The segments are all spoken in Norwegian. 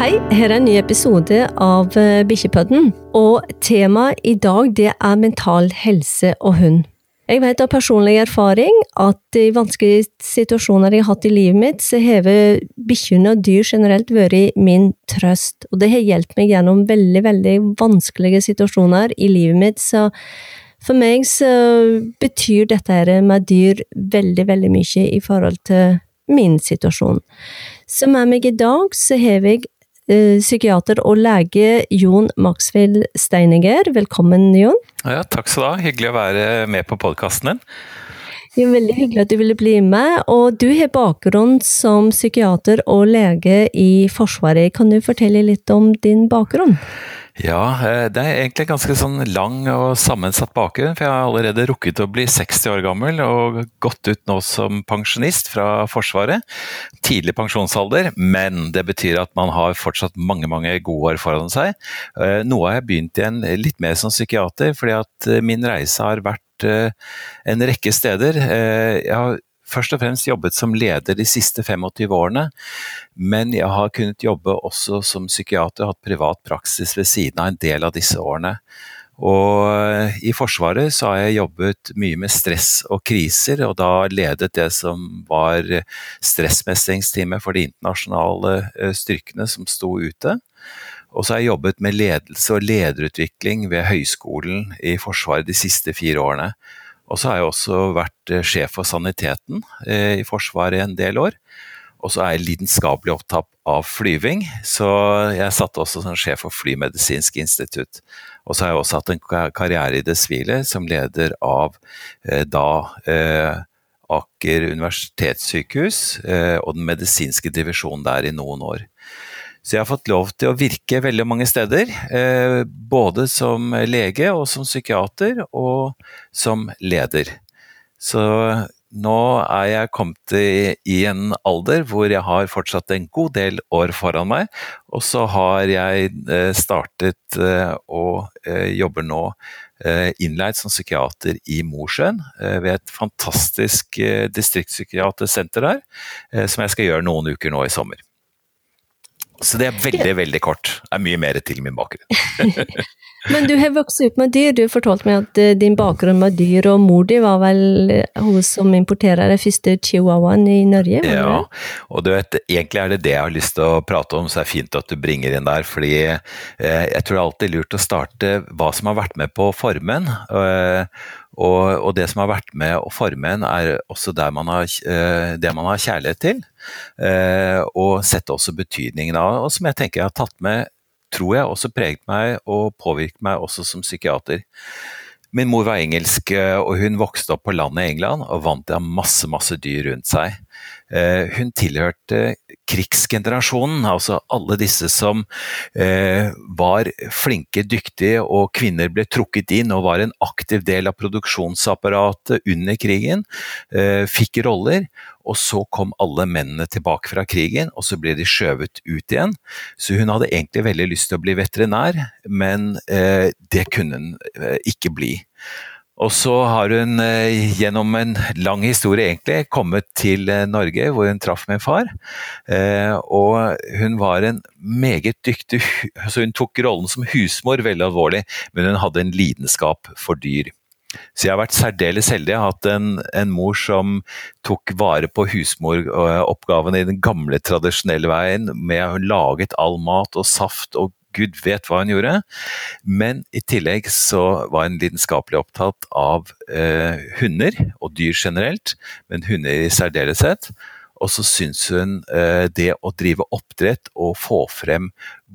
Hei, her er en ny episode av eh, Bikkjepodden. Og temaet i dag det er mental helse og hund. Jeg vet av personlig erfaring at i vanskelige situasjoner jeg har hatt i livet mitt, så har bikkjene og dyr generelt vært min trøst. Og det har hjulpet meg gjennom veldig, veldig vanskelige situasjoner i livet mitt. Så for meg så betyr dette med dyr veldig, veldig mye i forhold til min situasjon. Så med meg i dag så har jeg psykiater og lege Jon Maxwell Steininger. Velkommen, Jon. Ja, takk skal du ha. Hyggelig å være med på podkasten din. Det er veldig hyggelig at du ville bli med. Og du har bakgrunn som psykiater og lege i Forsvaret. Kan du fortelle litt om din bakgrunn? Ja, eh, det er egentlig ganske sånn lang og sammensatt bakgrunn. For jeg har allerede rukket å bli 60 år gammel og gått ut nå som pensjonist fra Forsvaret. Tidlig pensjonsalder, men det betyr at man har fortsatt mange mange gode år foran seg. Eh, nå har jeg begynt igjen litt mer som psykiater, fordi at eh, min reise har vært en rekke steder. Jeg har først og fremst jobbet som leder de siste 25 årene, men jeg har kunnet jobbe også som psykiater og hatt privat praksis ved siden av en del av disse årene. Og I Forsvaret så har jeg jobbet mye med stress og kriser, og da ledet det som var stressmestringsteamet for de internasjonale eh, styrkene som sto ute. Og så har jeg jobbet med ledelse og lederutvikling ved Høgskolen i Forsvaret de siste fire årene. Og så har jeg også vært eh, sjef for saniteten eh, i Forsvaret en del år. Og så er jeg lidenskapelig opptatt av flyving, så jeg satt også som sjef for Flymedisinsk institutt. Og så har jeg også hatt en karriere i det sivile som leder av eh, da eh, Aker universitetssykehus eh, og den medisinske divisjonen der i noen år. Så jeg har fått lov til å virke veldig mange steder. Eh, både som lege og som psykiater, og som leder. Så nå er jeg kommet i en alder hvor jeg har fortsatt en god del år foran meg. Og så har jeg eh, startet eh, og jobber nå innleid som psykiater i Mosjøen ved et fantastisk distriktspsykiatersenter der, som jeg skal gjøre noen uker nå i sommer. Så det er veldig, veldig kort. Det er mye mer til min bakgrunn. Men du har vokst opp med dyr. Du fortalte meg at eh, din bakgrunn med dyr, og mor di var vel eh, hun som importerer den første chihuahuaen i Norge? Ja, og du vet, egentlig er det det jeg har lyst til å prate om, så det er fint at du bringer inn der. fordi eh, jeg tror det er alltid lurt å starte hva som har vært med på formen. Eh, og, og, det som har vært med å forme en, er også man har, eh, det man har kjærlighet til. Eh, og sett også betydningen av, og som jeg tenker jeg har tatt med tror jeg også preget meg og påvirket meg også som psykiater. Min mor var engelsk, eh, og hun vokste opp på landet i England og vant til å ha masse, masse dyr rundt seg. Eh, hun tilhørte krigsgenerasjonen, altså alle disse som eh, var flinke, dyktige, og kvinner ble trukket inn og var en aktiv del av produksjonsapparatet under krigen. Fikk roller, og så kom alle mennene tilbake fra krigen, og så ble de skjøvet ut igjen. Så hun hadde egentlig veldig lyst til å bli veterinær, men det kunne hun ikke bli. Og så har hun eh, gjennom en lang historie egentlig kommet til eh, Norge, hvor hun traff min far. Eh, og hun var en meget dyktig altså Hun tok rollen som husmor veldig alvorlig, men hun hadde en lidenskap for dyr. Så jeg har vært særdeles heldig. Jeg har hatt en, en mor som tok vare på husmoroppgavene i den gamle, tradisjonelle veien. med Hun laget all mat og saft og Gud vet hva hun gjorde. Men i tillegg så var hun lidenskapelig opptatt av eh, hunder, og dyr generelt, men hunder i særdeleshet. Og så syns hun eh, det å drive oppdrett og få frem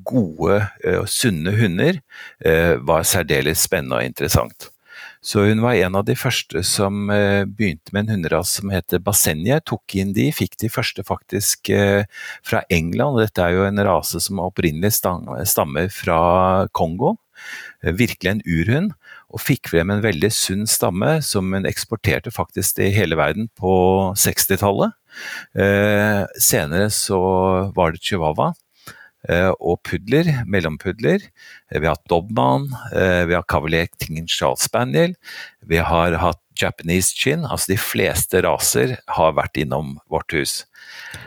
gode, eh, sunne hunder eh, var særdeles spennende og interessant. Så hun var en av de første som eh, begynte med en hunderase som heter Basenje. Tok inn de, fikk de første faktisk eh, fra England. Dette er jo en rase som opprinnelig stammer fra Kongo. Eh, virkelig en urhund. Og fikk frem en veldig sunn stamme som hun eksporterte faktisk til hele verden på 60-tallet. Senere så var det chihuahua. Og pudler, mellompudler. Vi har hatt Dobman, vi har Cavalier King Charles Spaniel, vi har hatt Japanese Chin. Altså de fleste raser har vært innom vårt hus.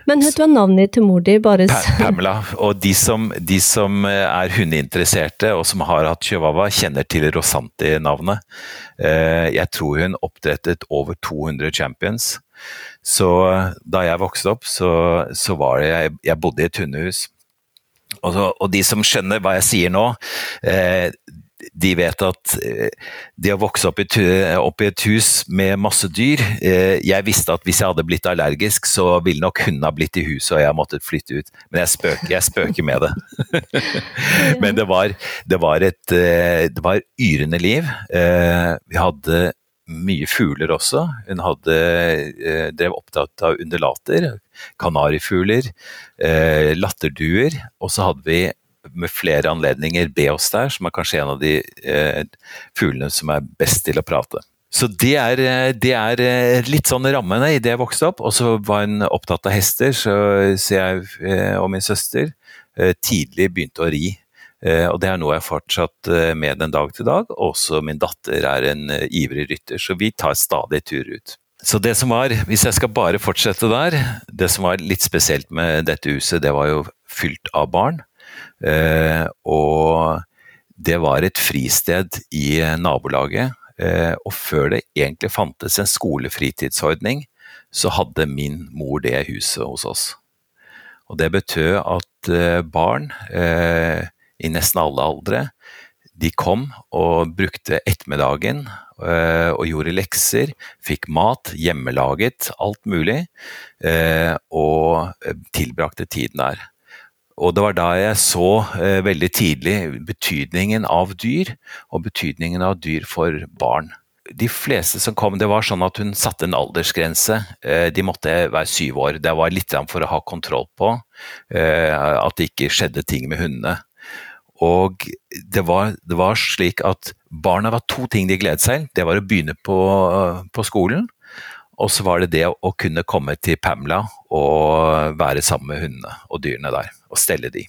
Men hva var navnet til mor di? Bare... Pamela. Og de som, de som, er hundeinteresserte og som har hatt chihuahua, kjenner til Rosanti-navnet. Jeg tror hun oppdrettet over 200 champions. Så da jeg vokste opp, så, så var det jeg, jeg bodde i et hundehus. Og, og, de som skjønner hva jeg sier nå, eh, de vet at eh, det å vokse opp i, opp i, et hus med masse dyr eh, Jeg visste at hvis jeg hadde blitt allergisk, så ville nok hundene ha blitt i huset og jeg måttet flytte ut. Men jeg spøker, jeg spøker med det. Men det var, det var et eh, det var yrende liv. Vi hadde mye fugler også. Hun hadde, drev opptatt av undulater, kanarifugler, eh, latterduer. Og så hadde vi med flere anledninger Beos der, som er kanskje en av de eh, fuglene som er best til å prate. Så det er, eh, det er, eh, litt sånn rammene i det jeg vokste opp. Og så var hun opptatt av hester, så, så jeg og min søster tidlig begynte å ri. Eh, og det er noe jeg fortsatt eh, med den dag til dag. Også min datter er en eh, ivrig rytter, så vi tar stadig tur ut. Så det som var, hvis jeg skal bare fortsette der, det som var litt spesielt med dette huset, det var jo fylt av barn. Og det var et fristed i nabolaget. Og før det egentlig fantes en skolefritidsordning, så hadde min mor det huset hos oss. Og det betød at barn i nesten alle aldre. De kom og brukte ettermiddagen øh, og gjorde lekser, fikk mat, hjemmelaget, alt mulig, øh, og tilbrakte tiden der. Og det var da jeg så veldig tidlig betydningen av dyr, og betydningen av dyr for barn de fleste som kom, det var sånn at hun satte en aldersgrense. De måtte være syv år. Det var litt for å ha kontroll på at det ikke skjedde ting med hundene. Og det var, det var, slik at barna var to ting de gledet seg. Det var å begynne på, på skolen, og så var det det å kunne komme til Pamela og være sammen med hundene og dyrene der, og stelle de.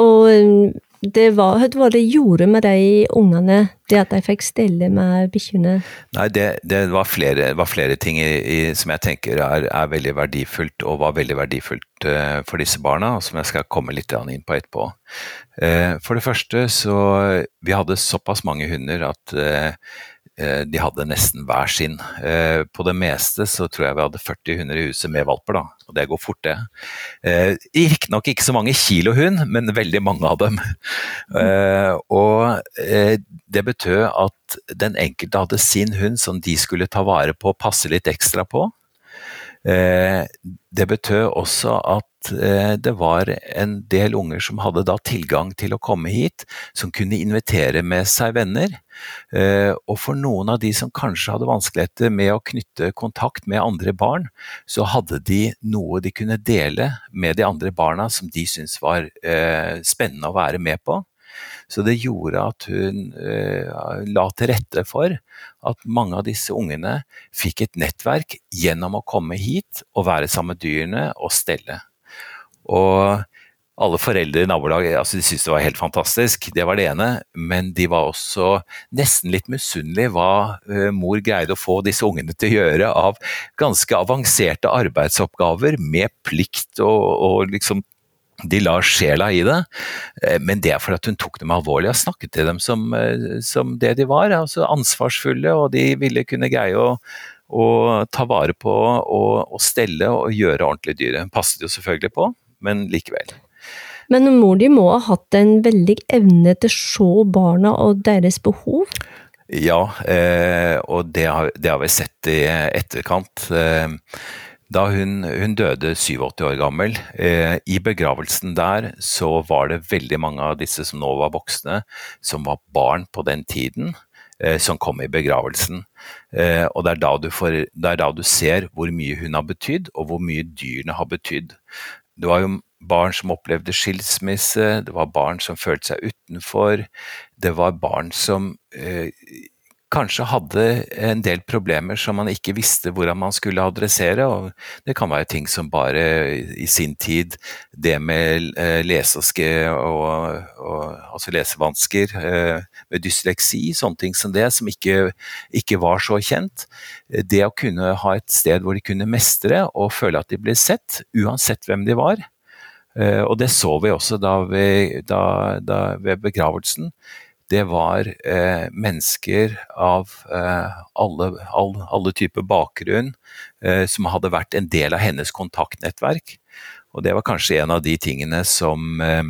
Og det var, hva det gjorde med de ungene, det at de fikk stelle med bikkjene? Nei, det, det, var flere, var flere ting i, i, som jeg tenker er, er, veldig verdifullt, og var veldig verdifullt uh, for disse barna, og som jeg skal komme litt inn på etterpå. Uh, for det første så Vi hadde såpass mange hunder at uh, de hadde nesten hver sin. På det meste så tror jeg vi hadde 40 hunder i huset med valper, da. Og det går fort, det. Eh, riktignok ikke så mange kilo hund, men veldig mange av dem. Og det betød at den enkelte hadde sin hund som de skulle ta vare på og passe litt ekstra på. Det betød også at det var en del unger som hadde da tilgang til å komme hit, som kunne invitere med seg venner. Eh, og for noen av de som kanskje hadde vanskeligheter med å knytte kontakt med andre barn, så hadde de noe de kunne dele med de andre barna som de syntes var eh, spennende å være med på. Så det gjorde at hun eh, la til rette for at mange av disse ungene fikk et nettverk gjennom å komme hit og være sammen med dyrene og stelle. Og alle foreldre i nabolaget altså, de syntes det var helt fantastisk, det var det ene. Men de var også nesten litt misunnelige hva uh, mor greide å få disse ungene til å gjøre av ganske avanserte arbeidsoppgaver med plikt og, og liksom de la sjela i det, eh, men det er fordi at hun tok dem alvorlig og snakket til dem som, eh, som det de var. altså Ansvarsfulle, og de ville kunne greie å, å ta vare på og, og stelle og gjøre ordentlig dyret. Hun passet jo selvfølgelig på, men likevel. Men mor di må ha hatt en veldig evne til å se barna og deres behov? Ja, eh, og det har, det har, vi sett i etterkant. Eh, da hun, hun, døde 87 år gammel, eh, i begravelsen der så var det veldig mange av disse som nå var voksne, som var barn på den tiden eh, som kom i begravelsen. Eh, og det er, får, det er, da du ser hvor mye hun har betydd, og hvor mye dyrene har betydd. Det var jo barn som opplevde skilsmisse, det var barn som følte seg utenfor. Det var barn som eh, kanskje hadde en del problemer som man ikke visste hvordan man skulle adressere. og Det kan være ting som bare i sin tid Det med eh, lese og, og, altså lesevansker, eh, med dysleksi, sånne ting som det, som ikke, ikke, var så kjent. Det å kunne ha et sted hvor de kunne mestre og føle at de ble sett, uansett hvem de var. Eh, og det så vi også da, vi, da, da ved begravelsen det var eh, mennesker av eh, alle, all, alle, typer bakgrunn eh, som hadde vært en del av hennes kontaktnettverk. Og det var kanskje en av de tingene som, eh,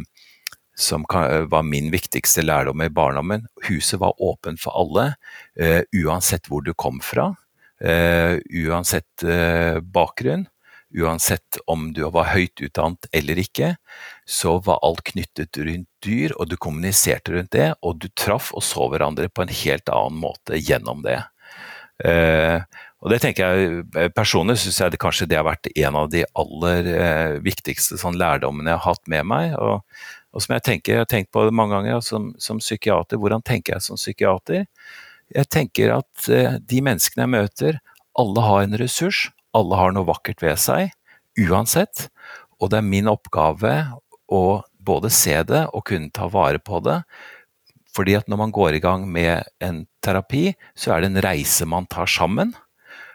som var min viktigste lærdom i barndommen. Huset var åpent for alle, eh, uansett hvor du kom fra, eh, uansett bakgrunn uansett om du var høyt utdannet eller ikke, så var alt knyttet rundt dyr, og du kommuniserte rundt det, og du traff og så hverandre på en helt annen måte gjennom det. Eh, og det tenker jeg, eh, Personlig syns jeg det kanskje det har vært en av de aller eh, viktigste sånn, lærdommene jeg har hatt med meg. Og, og som jeg tenker, jeg har tenkt på det mange ganger som, som, psykiater. Hvordan tenker jeg som psykiater? Jeg tenker at eh, de menneskene jeg møter, alle har en ressurs alle har noe vakkert ved seg, uansett. Og det er min oppgave å både se det og kunne ta vare på det. Fordi at når man går i gang med en terapi, så er det en reise man tar sammen.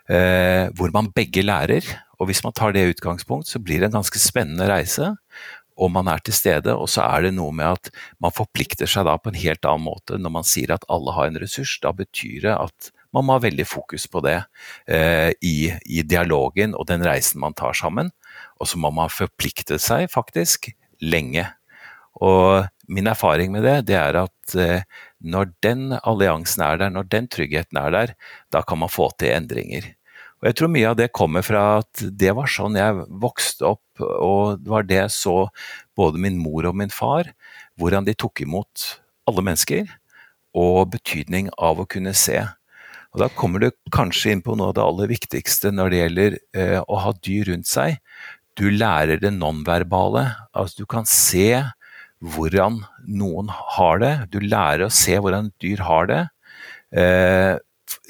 Eh, hvor man begge lærer. Og hvis man tar det utgangspunkt, så blir det en ganske spennende reise. Og man er til stede, og så er det noe med at man forplikter seg da på en helt annen måte når man sier at alle har en ressurs. Da betyr det at man må ha veldig fokus på det eh, i, i, dialogen og den reisen man tar sammen. Og så må man forplikte seg faktisk lenge. Og min erfaring med det, det er at eh, når den alliansen er der, når den tryggheten er der, da kan man få til endringer. Og Jeg tror mye av det kommer fra at det var sånn jeg vokste opp, og det var det jeg så både min mor og min far, hvordan de tok imot alle mennesker, og betydning av å kunne se. Og Da kommer du kanskje inn på noe av det aller viktigste når det gjelder eh, å ha dyr rundt seg. Du lærer det nonverbale. Altså, du kan se hvordan noen har det. Du lærer å se hvordan dyr har det. Eh,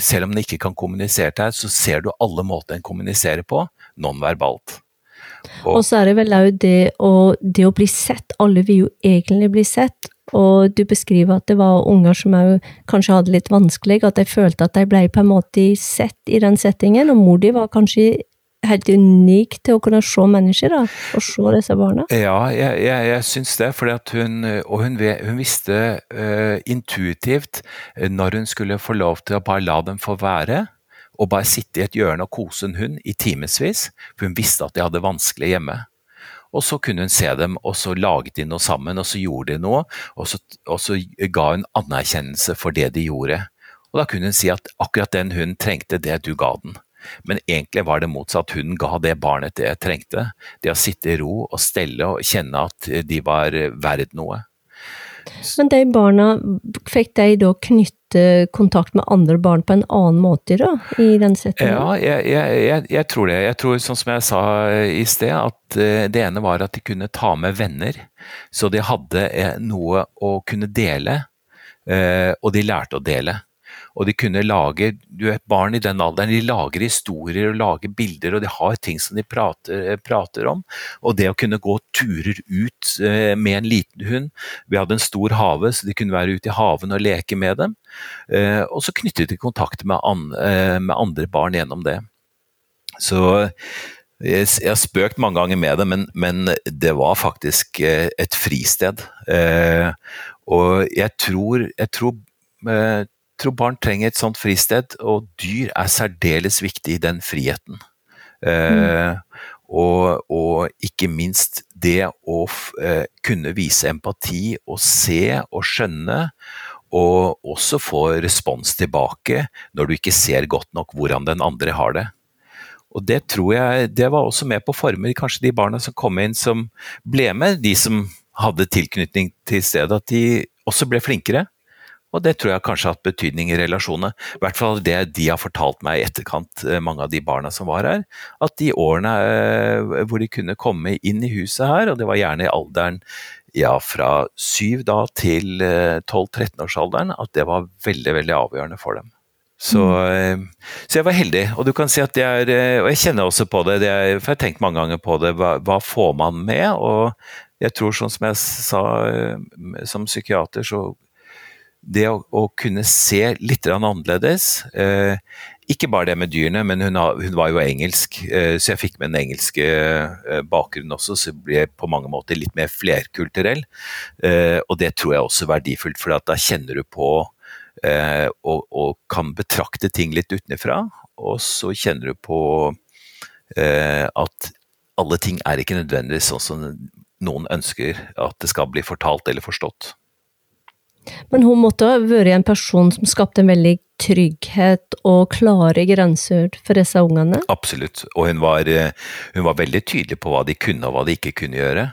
selv om den ikke kan kommunisere til deg, så ser du alle måter den kommuniserer på, nonverbalt. Og, og så er det vel òg det, det, å bli sett. Alle vil jo egentlig bli sett, og du beskriver at det var unger som kanskje hadde litt vanskelig, at de følte at de ble på en måte sett i den settingen, og mor di var kanskje helt unik til å kunne se mennesker, da, og se disse barna? Ja, jeg, jeg, jeg syns det. Fordi at hun, og hun, hun visste uh, intuitivt eh, når hun skulle få lov til å bare la dem få være. Og bare sitte i et hjørne og kose en hund i timevis. For hun visste at de hadde vanskelig hjemme. Og så kunne hun se dem, og så laget de noe sammen, og så gjorde de noe. Og så, og så ga hun anerkjennelse for det de gjorde. Og da kunne hun si at akkurat den hunden trengte det du ga den. Men egentlig var det motsatt. Hun ga det barnet det trengte. Det å sitte i ro og stelle og kjenne at de var verd noe. Men de barna, fikk de da knytte kontakt med andre barn på en annen måte da, i den settingen? Ja, jeg, jeg, jeg, tror det. Jeg tror, sånn som jeg sa i sted, at eh, det ene var at de kunne ta med venner. Så de hadde eh, noe å kunne dele, eh, og de lærte å dele og de kunne lage du vet, Barn i den alderen de lager historier og lager bilder, og de har ting som de prater, prater om. Og det å kunne gå turer ut eh, med en liten hund Vi hadde en stor hage, så de kunne være ute i haven og leke med dem. Eh, og så knyttet de kontakt med, an, eh, med andre barn gjennom det. Så jeg, har spøkt mange ganger med det, men, men det var faktisk et fristed. Eh, og jeg tror, jeg tror eh, tror barn trenger et sånt fristed, og dyr er særdeles viktig i den friheten. Mm. og, og, ikke minst det å uh, kunne vise empati og se og skjønne, og også få respons tilbake når du ikke ser godt nok hvordan den andre har det. Og det tror jeg det var også med på å forme kanskje de barna som kom inn som ble med, de som hadde tilknytning til stedet, at de også ble flinkere. Og det tror jeg kanskje har hatt betydning i relasjonene. I hvert fall det de har fortalt meg i etterkant, eh, mange av de barna som var her. At de årene eh, hvor de kunne komme inn i huset her, og det var gjerne i alderen ja, fra syv da til 12-13-årsalderen, eh, at det var veldig, veldig avgjørende for dem. Så, mm. så, jeg var heldig, og du kan si at det er Og jeg kjenner også på det, det er, for jeg har tenkt mange ganger på det. Hva, hva, får man med? Og jeg tror, sånn som jeg sa, som psykiater, så det å, å kunne se litt annerledes eh, Ikke bare det med dyrene, men hun, hun var jo engelsk, eh, så jeg fikk med den engelske eh, bakgrunnen også, så ble jeg på mange måter litt mer flerkulturell. Eh, og det tror jeg også er verdifullt, for da kjenner du på eh, og, og, kan betrakte ting litt utenfra, og så kjenner du på eh, at alle ting er ikke nødvendigvis sånn som noen ønsker at det skal bli fortalt eller forstått. Men hun måtte ha vært en person som skapte en veldig trygghet og klare grenser for disse ungene? Absolutt, og hun var, eh, hun var, veldig tydelig på hva de kunne og hva de ikke kunne gjøre.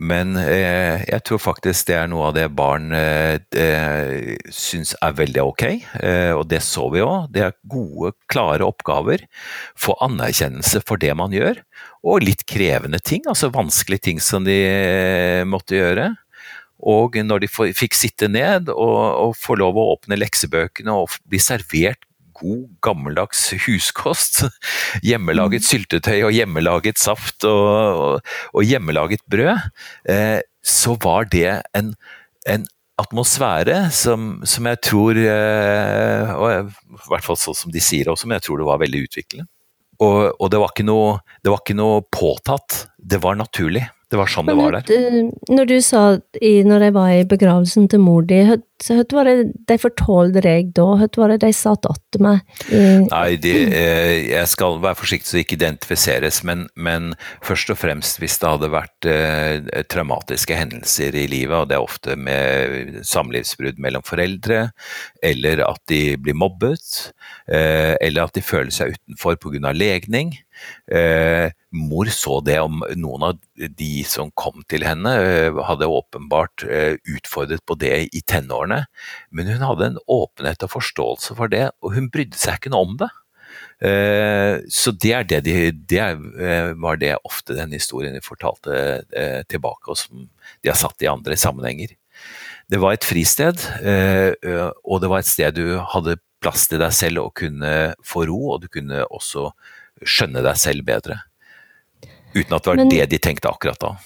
Men eh, jeg tror faktisk det er noe av det barn eh, syns er veldig ok, eh, og det så vi òg. Det er gode, klare oppgaver. Få anerkjennelse for det man gjør, og litt krevende ting, altså vanskelige ting som de eh, måtte gjøre. Og når de fikk sitte ned og, og få lov å åpne leksebøkene og bli servert god, gammeldags huskost. Hjemmelaget mm. syltetøy og hjemmelaget saft og, og, og hjemmelaget brød. Eh, så var det en, en atmosfære som, som jeg tror eh, og I hvert fall sånn som de sier også, men jeg tror det var veldig utviklende. Og, og det, var noe, det var ikke noe påtatt, det var naturlig. Det var sånn det var der. Eh, når du sa, når jeg var i begravelsen til mor di, hva var det de fortalte deg da? Hva var det de sa til meg? Nei, de, eh, jeg skal være forsiktig så det ikke identifiseres, men, men, først og fremst hvis det hadde vært eh, traumatiske hendelser i livet, og det er ofte med samlivsbrudd mellom foreldre, eller at de blir mobbet, eh, eller at de føler seg utenfor pga. legning, Eh, mor så det om noen av de som kom til henne, eh, hadde åpenbart eh, utfordret på det i tenårene, men hun hadde en åpenhet og forståelse for det, og hun brydde seg ikke noe om det. Så det, er det, de, det var det ofte den historien de fortalte tilbake, og som de har satt i andre sammenhenger. Det var et fristed, og det var et sted du hadde plass til deg selv og kunne få ro, og du kunne også skjønne deg selv bedre. Uten at det var men, det de tenkte akkurat da.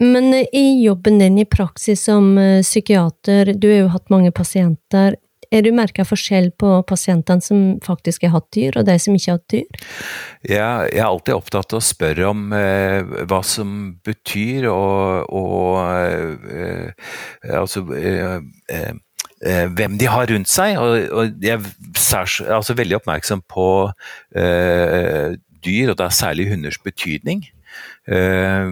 Men eh, i jobben din i praksis som eh, psykiater, du har jo hatt mange pasienter. Er du merka forskjell på pasientene som faktisk har hatt dyr, og de som ikke har hatt dyr? Ja, jeg er alltid opptatt av å spørre om eh, hva som betyr, og, og eh, altså eh, eh eh, hvem de har rundt seg. Og, og jeg er altså veldig oppmerksom på dyr, og da særlig hunders betydning. Eh,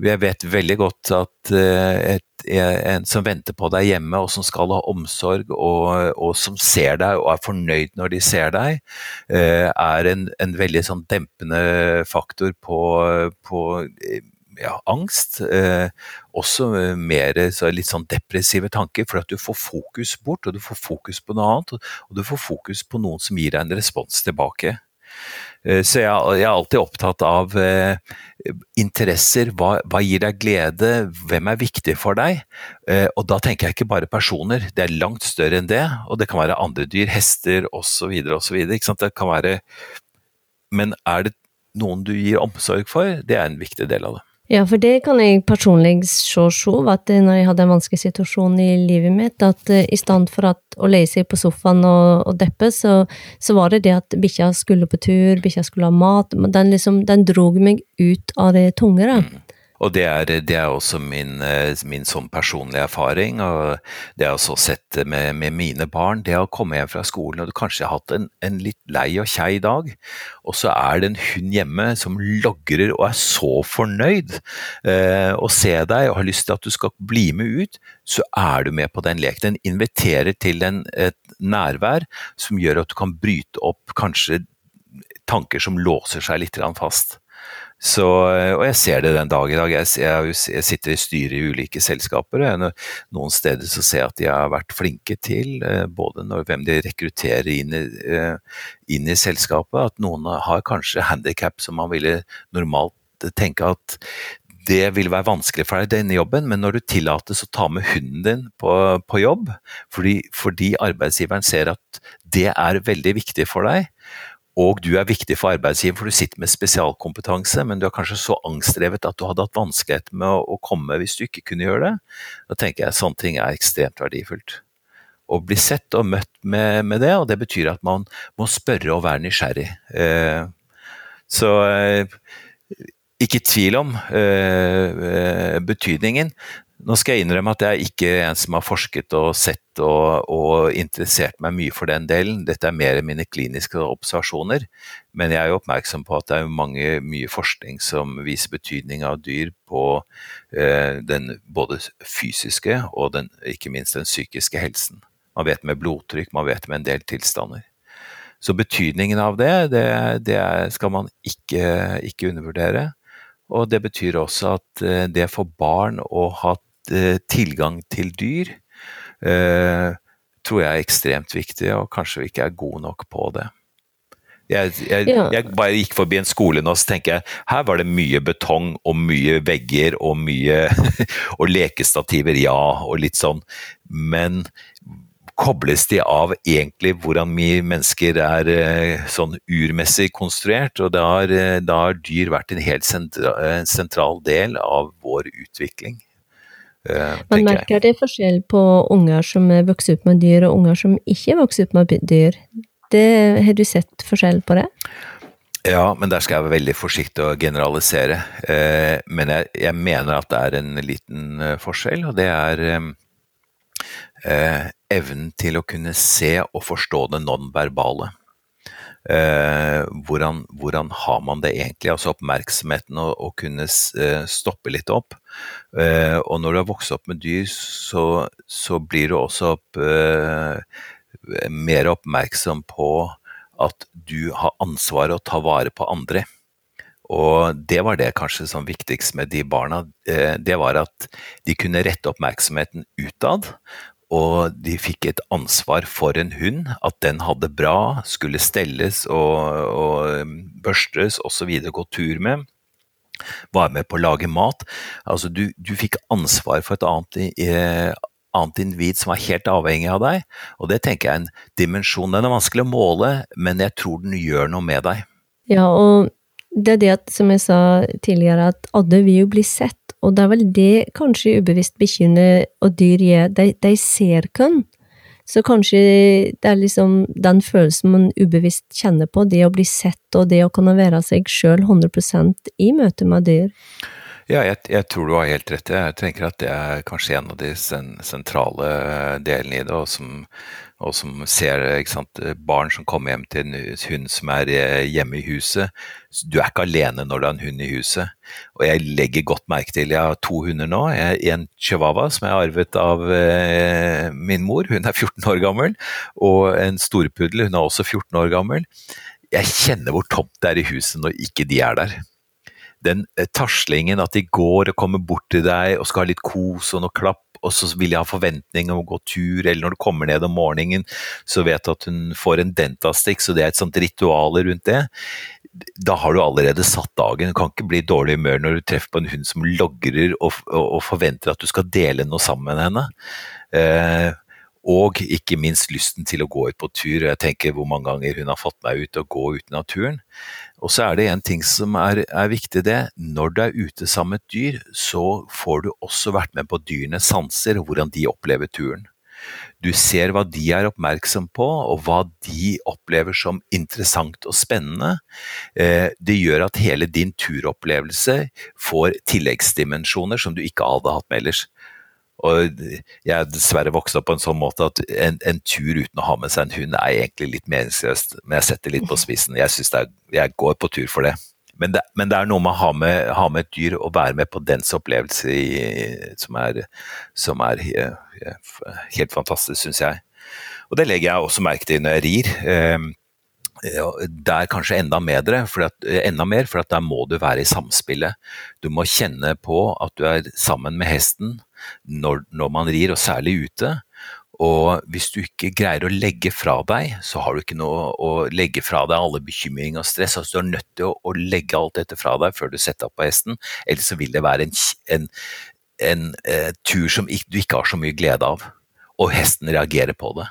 jeg vet veldig godt at eh, et, en som venter på deg hjemme, og som skal ha omsorg, og, og som ser deg og er fornøyd når de ser deg, eh, er en, en veldig sånn dempende faktor på, på ja, angst. Eh, også mer litt sånn depressive tanker, for at du får fokus bort, og du får fokus på noe annet. Og du får fokus på noen som gir deg en respons tilbake. Eh, så jeg, jeg, er alltid opptatt av eh, interesser. Hva, hva, gir deg glede? Hvem er viktig for deg? Eh, og da tenker jeg ikke bare personer, det er langt større enn det. Og det kan være andre dyr, hester osv. osv. Det Men er det noen du gir omsorg for? Det er en viktig del av det. Ja, for det kan jeg personlig se sjøl, at når jeg hadde en vanskelig situasjon i livet mitt, at uh, i stedet for å leie seg på sofaen og, og deppe, så, så, var det det at bikkja skulle på tur, bikkja skulle ha mat. Den, liksom, den drog meg ut av det tunge, da. Og det er, det er også min, eh, min, sånn personlige erfaring, og det har jeg også sett med, med, mine barn. Det å komme hjem fra skolen og du kanskje har hatt en, en litt lei og kjei dag, og så er det en hund hjemme som logrer og er så fornøyd eh, og ser deg og har lyst til at du skal bli med ut, så er du med på den leken. Den inviterer til en, et nærvær som gjør at du kan bryte opp kanskje tanker som låser seg litt fast. Så, og jeg ser det den dag i dag. Jeg, jeg, jeg sitter i styret i ulike selskaper. og Noen steder så ser jeg at de har vært flinke til, eh, både når, hvem de rekrutterer inn i, eh, inn i selskapet, at noen har kanskje handikap som man ville normalt tenke at det vil være vanskelig for deg denne jobben, men når du tillates å ta med hunden din på, på jobb, fordi, fordi, arbeidsgiveren ser at det er veldig viktig for deg, og du er viktig for arbeidsgiver, for du sitter med spesialkompetanse, men du er kanskje så angstdrevet at du hadde hatt vanskeligheter med å, komme hvis du ikke kunne gjøre det, da tenker jeg sånne ting er ekstremt verdifullt. Å bli sett og møtt med, med det, og det betyr at man må spørre og være nysgjerrig. Eh, så eh, ikke tvil om eh, betydningen. Nå skal jeg innrømme at jeg ikke er en som har forsket og sett og, og, interessert meg mye for den delen. Dette er mer mine kliniske observasjoner. Men jeg er jo oppmerksom på at det er mange, mye forskning som viser betydning av dyr på eh, den både fysiske og den, ikke minst den psykiske helsen. Man vet med blodtrykk, man vet med en del tilstander. Så betydningen av det, det, det skal man ikke, ikke undervurdere. Og det betyr også at eh, det for barn å ha tilgang til dyr, eh, tror jeg er ekstremt viktig, og kanskje vi ikke er gode nok på det. Jeg, jeg, ja. jeg, bare gikk forbi en skole nå, så tenker jeg her var det mye betong og mye vegger og mye Og lekestativer, ja, og litt sånn. Men kobles de av egentlig hvordan vi mennesker er eh, sånn urmessig konstruert. Og da har, eh, da har dyr vært en helt sentral, sentral del av vår utvikling. Uh, Man merker det forskjell på unger som er vokst opp med dyr, og unger som ikke er vokst opp med dyr. Det, har du sett forskjell på det? Ja, men der skal jeg være veldig forsiktig å generalisere. Uh, men jeg, jeg, mener at det er en liten uh, forskjell, og det er eh, evnen til å kunne se og forstå det nonverbale. Eh, hvordan, hvordan, har man det egentlig? Altså oppmerksomheten og, og kunne eh, stoppe litt opp. Eh, og når du har vokst opp med dyr, så, så blir du også opp, eh, mer oppmerksom på at du har ansvaret å ta vare på andre. Og det var det kanskje som viktigst med de barna. Eh, det var at de kunne rette oppmerksomheten utad, og de fikk et ansvar for en hund, at den hadde bra, skulle stelles og, og um, børstes osv., gå tur med. Var med på å lage mat. Altså, du, du fikk ansvar for et annet, eh, annet individ som var helt avhengig av deg, og det tenker jeg er en dimensjon. Den er vanskelig å måle, men jeg tror den gjør noe med deg. Ja, og det er det at, som jeg sa tidligere, at alle vil jo bli sett. Og det er vel det kanskje ubevisst bikkjene og dyr gjør, de, de ser kun. Så kanskje det er liksom den følelsen man ubevisst kjenner på, det å bli sett og det å kunne være seg sjøl 100% i møte med dyr. Ja, jeg, jeg, tror du har helt rett. Jeg tenker at det er kanskje en av de sentrale delene i det, og som, og som ser sant, barn som kommer hjem til en hund som er eh, hjemme i huset. Du er ikke alene når du har en hund i huset. Og jeg legger godt merke til Jeg har to hunder nå. En chihuahua som jeg har arvet av eh, min mor, hun er 14 år gammel. Og en storpuddel, hun er også 14 år gammel. Jeg kjenner hvor tomt det er i huset når ikke de er der den eh, taslingen, at de går og kommer bort til deg og skal ha litt kos og noe klapp, og så vil jeg ha forventning om å gå tur, eller når du kommer ned om morgenen, så vet du at hun får en dentastikk, så det er et sånt ritual rundt det. Da har du allerede satt dagen. Du kan ikke bli i dårlig humør når du treffer på en hund som logrer og, og, og forventer at du skal dele noe sammen med henne. Eh, og ikke minst lysten til å gå ut på tur. Jeg tenker hvor mange ganger hun har fått meg ut og gå ut i naturen. Og så er det en ting som er, er, viktig, det. Når du er ute sammen med et dyr, så får du også vært med på dyrenes sanser og hvordan de opplever turen. Du ser hva de er oppmerksom på, og hva de opplever som interessant og spennende. Eh, det gjør at hele din turopplevelse får tilleggsdimensjoner som du ikke hadde hatt med ellers. Og jeg er dessverre vokst opp på en sånn måte at en, en, tur uten å ha med seg en hund er egentlig litt meningsløst, men jeg setter litt på spissen. Jeg, er, jeg går på tur for det. Men det, men det er noe med å ha med, ha med, et dyr og være med på dens opplevelse i, som er, som er helt fantastisk, syns jeg. Og det legger jeg også merke til når jeg rir. Det der kanskje enda, medre, at, enda mer, for at der må du være i samspillet. Du må kjenne på at du er sammen med hesten når, når man rir, og særlig ute. og hvis du ikke greier å legge fra deg, så har du ikke noe å legge fra deg alle bekymring og stress. Altså, du er nødt til å, å, legge alt dette fra deg før du setter opp på hesten, ellers så vil det være en, en, en eh, tur som du ikke har så mye glede av, og hesten reagerer på det.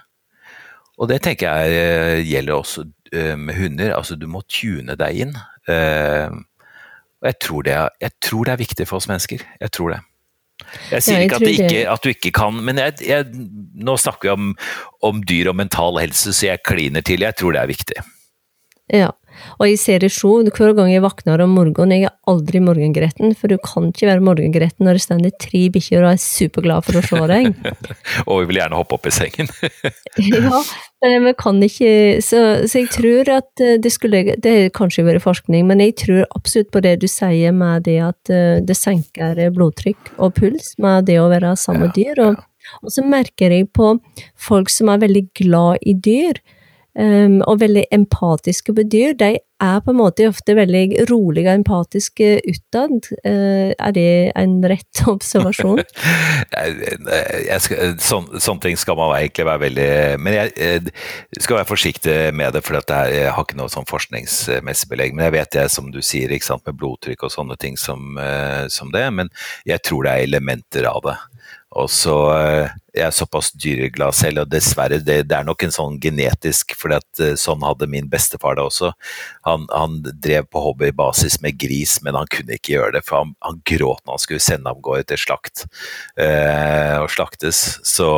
Og det tenker jeg uh, gjelder også eh, med hunder. Altså, du må tune deg inn. og jeg tror, er, jeg tror det er viktig for oss mennesker. Jeg tror det. Jeg sier ikke, at, ikke at, du ikke kan, men jeg, jeg, nå snakker vi om, om, dyr og mental helse, så jeg kliner til. Jeg tror det er viktig. Ja, og jeg ser det sjøl hver gang jeg våkner om morgenen. Jeg er aldri morgengretten, for du kan ikke være morgengretten når det står tre bikkjer og er superglad for å se deg. og vi vil gjerne hoppe opp i sengen. ja, men vi kan ikke så, så, jeg tror at eh, det skulle Det har kanskje vært forskning, men jeg tror absolutt på det du sier med det at eh, det senker blodtrykk og puls med det å være sammen med dyr. Og, og så merker jeg på folk som er veldig glad i dyr um, og veldig empatiske på dyr, de er på en måte ofte veldig rolige og empatiske utad. Uh, er det en rett observasjon? skal, sån, sånne ting skal man egentlig være veldig Men jeg, jeg skal være forsiktig med det, for jeg har ikke noe sånn forskningsmessig belegg. Men jeg vet det, som du sier, sant, med blodtrykk og sånne ting som, uh, som det. Men jeg tror det er elementer av det. Og så eh, Jeg er såpass dyreglad selv, og dessverre, det, det er nok en sånn genetisk For eh, sånn hadde min bestefar det også. Han, han, drev på hobbybasis med gris, men han kunne ikke gjøre det, for han, han gråt når han skulle sende av gårde til slakt eh, og slaktes. Så,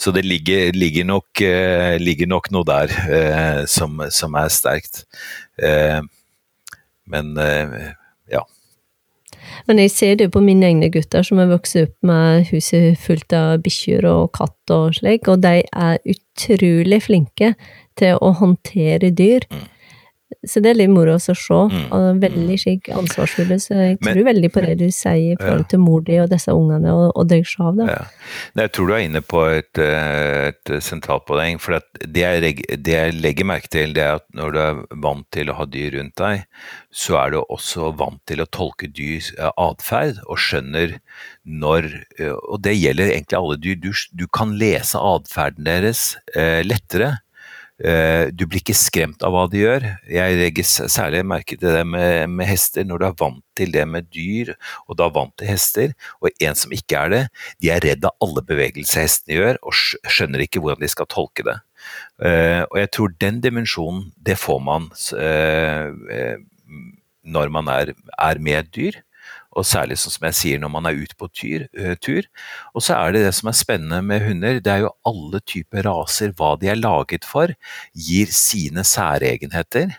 så det ligger, ligger, nok, eh, ligger, nok, noe der eh, som, som, er sterkt. Eh, men ja. Men jeg ser det på mine egne gutter som har vokst opp med huset fullt av bikkjer og katt og slik, og de er utrolig flinke til å håndtere dyr. Mm. Så det er litt moro å se, mm. veldig skikk ansvarsfulle. Så jeg tror Men, veldig på det du sier i forhold til mor di og disse ungene, og, og deg sjøl. Ja. Jeg tror du er inne på et, eh, et sentralt poeng. For det jeg, det, jeg, legger merke til, det er at når du er vant til å ha dyr rundt deg, så er du også vant til å tolke dyrs eh, atferd, og skjønner når eh, Og det gjelder egentlig alle dyr. Du, du kan lese atferden deres eh, lettere du blir ikke skremt av hva de gjør. Jeg legger særlig merke til det med, med, hester. Når du er vant til det med dyr, og du er vant til hester, og en som ikke er det, de er redd av alle bevegelser hestene gjør, og skjønner ikke hvordan de skal tolke det. Eh, og jeg tror den dimensjonen, det får man eh, når man er, er med dyr og særlig sånn som jeg sier når man er ute på tur, uh, tur. Og så er det det som er spennende med hunder, det er jo alle typer raser, hva de er laget for, gir sine særegenheter.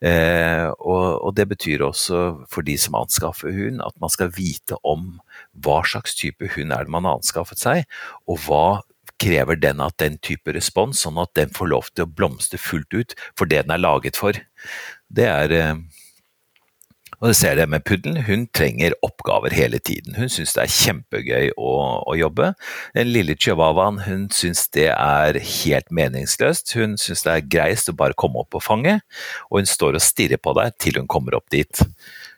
Eh, og, og, det betyr også for de som anskaffer hund, at man skal vite om hva slags type hund er det man har anskaffet seg, og hva krever den at den type respons, sånn at den får lov til å blomstre fullt ut for det den er laget for. Det er uh, og du ser det med puddelen, hun trenger oppgaver hele tiden. Hun syns det er kjempegøy å, å, jobbe. Den lille chihuahuaen hun syns det er helt meningsløst. Hun syns det er greist å bare komme opp på fanget, og hun står og stirrer på deg til hun kommer opp dit.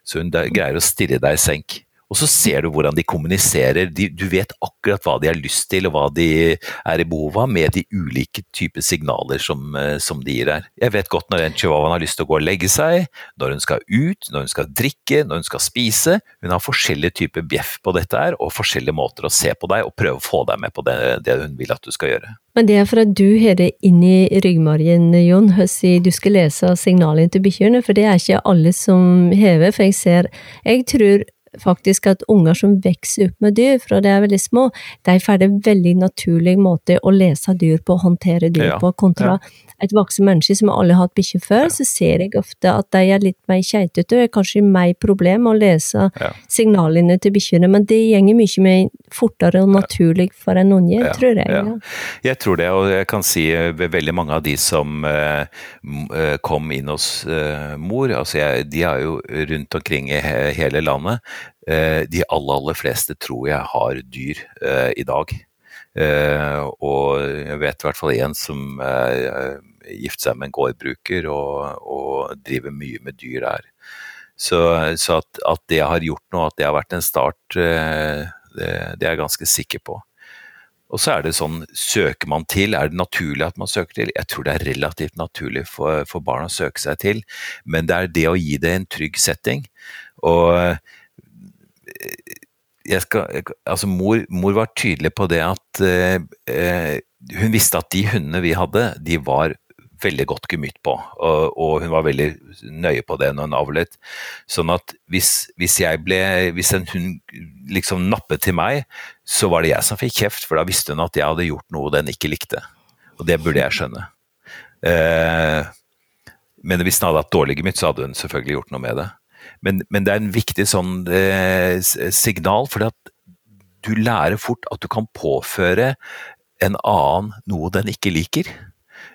Så hun greier å stirre deg i senk. Og så ser du hvordan de kommuniserer. De, du vet akkurat hva de har lyst til og hva de er i behov av, med de ulike typer signaler som, eh, som de gir her. Jeg vet godt når en chihuahua har lyst til å gå og legge seg, når hun skal ut, når hun skal drikke, når hun skal spise. Hun har forskjellige typer bjeff på dette her, og forskjellige måter å se på deg og prøve å få deg med på det, det hun vil at du skal gjøre. Men det er for at du har det inni ryggmargen, Jon, du skal lese signalene til bikkjene, for det er ikke alle som hever, for jeg ser Jeg tror faktisk at unger som vokser opp med dyr fra de er veldig små, de får en veldig naturlig måte å lese dyr på, håndtere dyr ja, på, kontra ja. Et voksen menneske som alle har hatt bikkje før, ja. så ser jeg ofte at de er litt mer keitete og er kanskje mer problem å lese signalene til bikkjene, men det gjenger mye mer fortere og naturlig for en unge, tror jeg. Jeg tror det, og jeg kan si eh, ved veldig mange av de som uh, kom inn hos uh, mor, altså jeg, de er jo rundt omkring i hele landet, Eh, de aller, aller fleste tror jeg har dyr eh, i dag. Uh, og jeg vet i hvert fall en som gifter seg med en gårdbruker og, og, driver mye med dyr der. Så, så at, at, det har gjort noe, at det har vært en start, det, det er jeg ganske sikker på. Og så er det sånn, søker man til, er det naturlig at man søker til? Jeg tror det er relativt naturlig for, for barn å søke seg til, men det er det å gi det en trygg setting. Og jeg skal, altså mor, mor, var tydelig på det at eh, hun visste at de hundene vi hadde, de var veldig godt gemytt på, og, hun var veldig nøye på det når hun avlet. Sånn at hvis, hvis, ble, hvis en hund liksom nappet til meg, så var det jeg som fikk kjeft, for da visste hun at jeg hadde gjort noe den ikke likte. Og det burde jeg skjønne. Eh, men hvis den hadde hatt dårlig gemytt, så hadde hun selvfølgelig gjort noe med det. Men, men det er en viktig sånn eh, signal, for du lærer fort at du kan påføre en annen noe den ikke liker.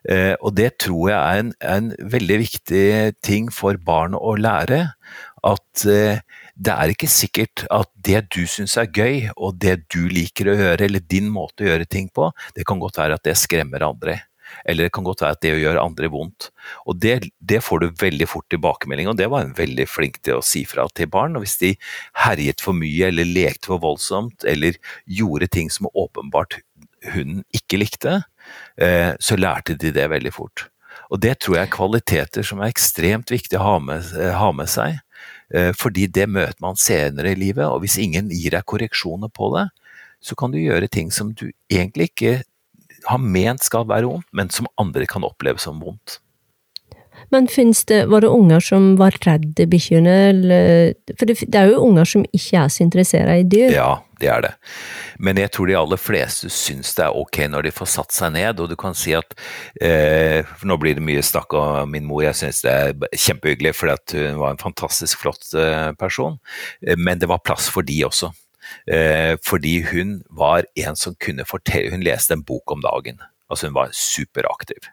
Eh, og det tror jeg er en, en, veldig viktig ting for barn å lære. At eh, det er ikke sikkert at det du syns er gøy, og det du liker å gjøre, eller din måte å gjøre ting på, det kan godt være at det skremmer andre. Eller det kan godt være at det gjør andre vondt. Og det, det, får du veldig fort tilbakemelding, og det var hun veldig flink til å si fra til barn. Og hvis de herjet for mye eller lekte for voldsomt, eller gjorde ting som åpenbart hunden ikke likte, så lærte de det veldig fort. Og det tror jeg er kvaliteter som er ekstremt viktig å ha med, eh, ha med seg. Eh, fordi det møter man senere i livet, og hvis ingen gir deg korreksjoner på det, så kan du gjøre ting som du egentlig ikke har ment skal være vondt, men som andre kan oppleve som vondt. Men det, var det unger som var redde bikkjene, For det, det, er jo unger som ikke er så interessert i dyr? Ja, det er det. Men jeg tror de aller fleste syns det er ok når de får satt seg ned, og du kan si at eh, Nå blir det mye snakk om min mor, jeg syns det er kjempehyggelig for hun var en fantastisk flott eh, person, eh, men det var plass for de også. Eh, fordi hun var en som kunne fortelle Hun leste en bok om dagen. Altså hun var superaktiv.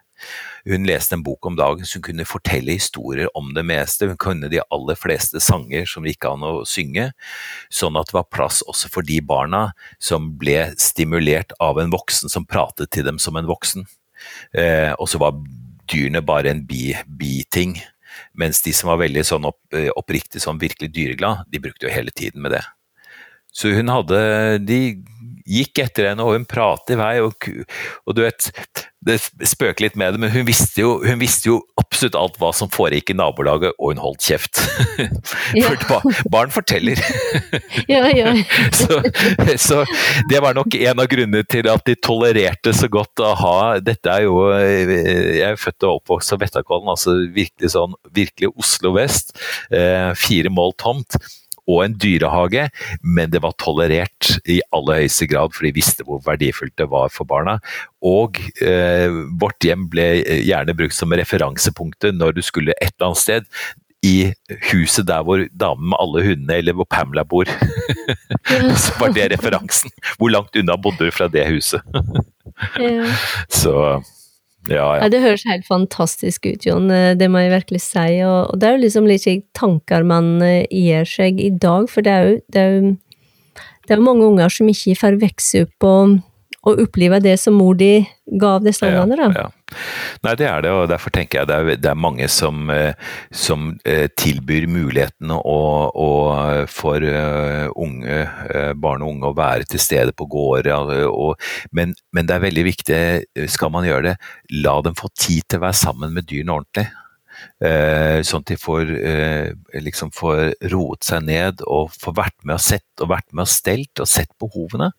Hun leste en bok om dagen som kunne fortelle historier om det meste. Hun kunne de aller fleste sanger som gikk an å synge, sånn at det var plass også for de barna som ble stimulert av en voksen som pratet til dem som en voksen. Eh, og så var dyrene bare en biting. Mens de som var veldig sånn opp, eh, oppriktig sånn virkelig dyreglad, de brukte jo hele tiden med det. Så hun hadde De gikk etter henne, og hun pratet i vei, og, og du vet Det spøker litt med det, men hun visste, jo, hun visste jo absolutt alt hva som foregikk i nabolaget, og hun holdt kjeft. Ja. For barn forteller. ja, ja. så, så, det var nok en av grunnene til at de tolererte så godt å ha Dette er jo Jeg er født og oppvokst på Vettakollen, altså virkelig sånn virkelig Oslo vest. Eh, fire mål tomt og en dyrehage, men det var tolerert i aller høyeste grad, for de visste hvor verdifullt det var for barna. Og eh, vårt hjem ble gjerne brukt som referansepunktet når du skulle et eller annet sted i huset der hvor damen med alle hundene, eller hvor Pamela bor. så var det referansen. Hvor langt unna bodde du fra det huset? Så ja, ja. Det høres helt fantastisk ut, Jon, eh, det må jeg virkelig si. Og, det er jo liksom litt tanker man gir seg i dag, for det er jo, det er jo, det er mange unger som ikke får vokse opp og og oppleve det som mor di gav disse ungene, da. Ja, ja. Nei, det er det, og derfor tenker jeg det er, det er mange som, eh, som eh, tilbyr muligheten og, og for uh, unge, barn og unge å være til stede på gårder. Men, men, det er veldig viktig, skal man gjøre det, la dem få tid til å være sammen med dyrene ordentlig. Eh, sånn at de får, eh, liksom får roet seg ned og får vært med og sett og vært med og stelt og sett behovene.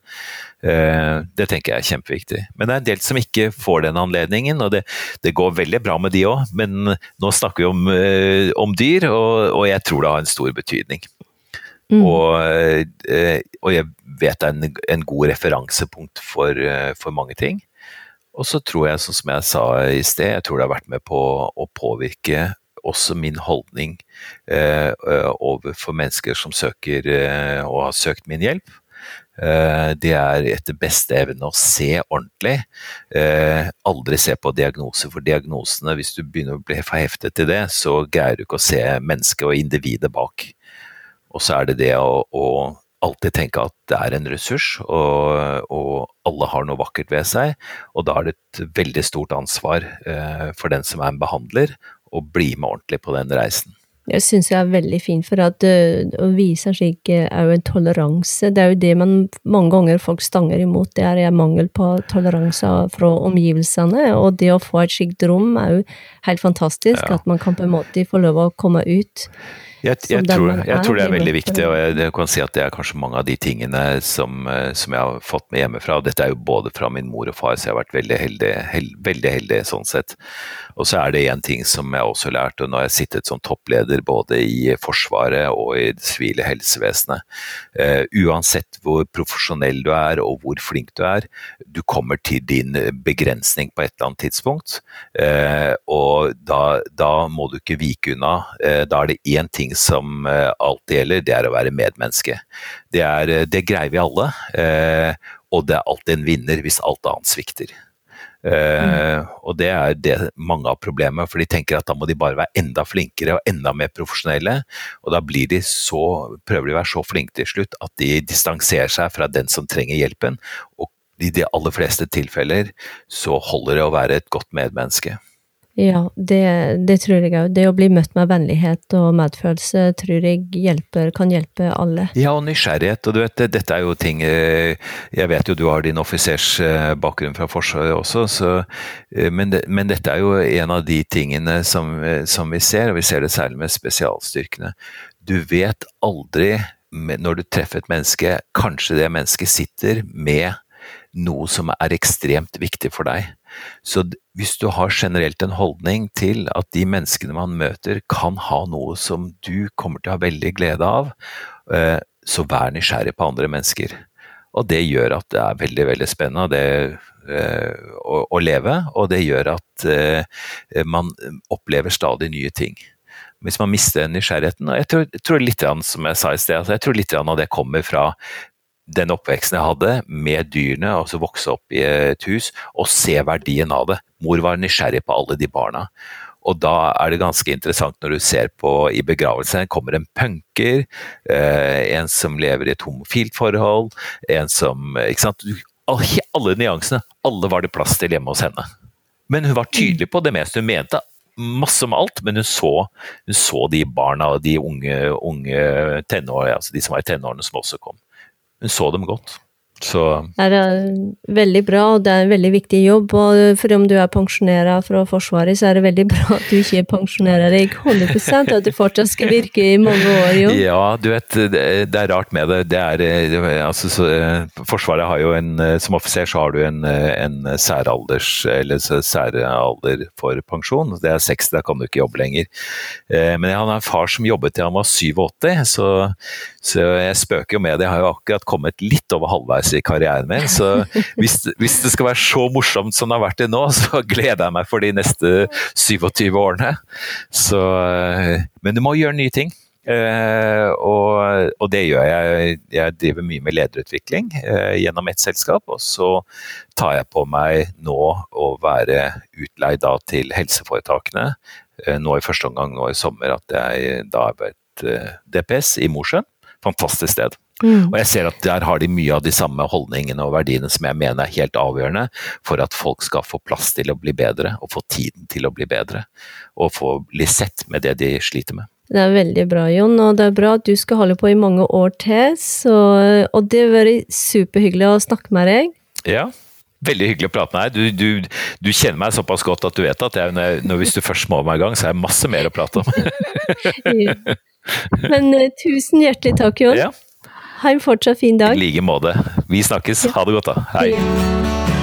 Eh, det tenker jeg er kjempeviktig. Men det er en del som ikke får den anledningen, og det, det går veldig bra med de òg. Men nå snakker vi om, om dyr, og, og, jeg tror det har en stor betydning. Mm. Og, og, jeg vet det er en, en god referansepunkt for, for mange ting. Og så tror jeg, sånn som jeg sa i sted, jeg tror det har vært med på å påvirke også min holdning eh, overfor mennesker som søker eh, og har søkt min hjelp. Eh, det er etter beste evne å se ordentlig. Eh, aldri se på diagnoser, for diagnosene, hvis du begynner å bli forheftet til det, så greier du ikke å se mennesket og individet bak. Og så er det det å, å alltid tenke at det er en ressurs, og, og, alle har noe vakkert ved seg. Og da er det et veldig stort ansvar eh, for den som er en behandler, å bli med ordentlig på den reisen. Jeg syns jeg er veldig fint, for at uh, å vise slik uh, er jo en toleranse. Det er jo det man mange ganger folk stanger imot, det er mangel på toleranse fra omgivelsene. Og det å få et slikt rom er jo helt fantastisk, ja. at man kan på en måte få lov å komme ut. Jeg, jeg, tror, jeg, tror, det er veldig viktig, og jeg, kan si at det er kanskje mange av de tingene som, eh, som, jeg har fått med hjemmefra. og Dette er jo både fra min mor og far, så jeg har vært veldig heldig, held, veldig heldig sånn sett. Og så er det én ting som jeg også har lært, og nå har jeg sittet som toppleder både i Forsvaret og i det sivile helsevesenet. Uh, uansett hvor profesjonell du er og hvor flink du er, du kommer til din begrensning på et eller annet tidspunkt. Uh, og da, da, må du ikke vike unna. Uh, da er det én ting som alltid gjelder, det er å være medmenneske. Det, er, det greier vi alle, og det er alltid en vinner hvis alt annet svikter. Mm. og det er det mange av problemet, for de tenker at da må de bare være enda flinkere og enda mer profesjonelle. Og da blir de så, prøver de å være så flinke til slutt at de distanserer seg fra den som trenger hjelpen. Og i de aller fleste tilfeller så holder det å være et godt medmenneske. Ja, det, det tror jeg òg. Det å bli møtt med vennlighet og medfølelse tror jeg hjelper, kan hjelpe alle. Ja, og nysgjerrighet. Og du vet, dette er jo ting eh, Jeg vet jo du har din offisersbakgrunn fra Forsvaret også, så, eh, men, men, dette er jo en av de tingene som, som vi ser, og vi ser det særlig med spesialstyrkene. Du vet aldri når du treffer et menneske, kanskje det mennesket sitter med noe som er ekstremt viktig for deg. Så hvis du har generelt en holdning til at de menneskene man møter kan ha noe som du kommer til å ha veldig glede av, eh, så vær nysgjerrig på andre mennesker. Og det gjør at det er veldig, veldig spennende det, eh, å, leve, og det gjør at eh, man opplever stadig nye ting hvis man mister nysgjerrigheten. Og jeg tror, tror litt, som jeg sa i sted, altså jeg tror litt av det kommer fra den oppveksten jeg hadde med dyrene, altså vokse opp i et hus og se verdien av det. Mor var nysgjerrig på alle de barna. Og da er det ganske interessant når du ser på i begravelsen kommer en punker, eh, en som lever i et homofilt forhold, en som ikke sant? Alle nyansene, alle var det plass til hjemme hos henne. Men hun var tydelig på det meste hun mente. Masse om alt, men hun så, hun så de barna og de unge, unge tenårene, altså de som var i tenårene som også kom. Hun så dem godt. Så Det er veldig bra, og det er en veldig viktig jobb. og For om du er pensjonert fra Forsvaret, så er det veldig bra at du ikke pensjonerer deg 100% at du fortsatt skal virke i mange år. Jo. Ja, du vet, det er rart med det. det, er, altså, så, forsvaret har jo en Som offiser så har du en, en særalders, eller særalder for pensjon. Det er 60, da kan du ikke jobbe lenger. Eh, men jeg hadde en far som jobbet til han var 87, så, så jeg spøker jo med det. Jeg har jo akkurat kommet litt over halvveis i karrieren min. Så hvis, hvis, det skal være så morsomt som det har vært det nå, så gleder jeg meg for de neste 27 årene. Så, eh, men du må gjøre nye ting. Uh, og, og, det gjør jeg. Jeg driver mye med lederutvikling uh, gjennom ett selskap. Og så tar jeg på meg nå å være utleid da, til helseforetakene. Uh, nå i første omgang nå i sommer at jeg da har vært DPS i Mosjøen. Fantastisk sted. Mm. Og jeg ser at der har de mye av de samme holdningene og verdiene som jeg mener er helt avgjørende for at folk skal få plass til å bli bedre, og få tiden til å bli bedre. Og få bli sett med det de sliter med. Det er veldig bra, Jon, og det er bra at du skal holde på i mange år til. Så, og det har vært superhyggelig å snakke med deg. Ja, Veldig hyggelig å prate med deg. Du, du, du, kjenner meg såpass godt at du vet at jeg, når, hvis du først må meg i gang, så er jeg masse mer å prate om. Men uh, tusen hjertelig takk, Jon. Ja. Ha en fortsatt fin dag. I like måte. Vi snakkes. Ha det godt, da. Hei.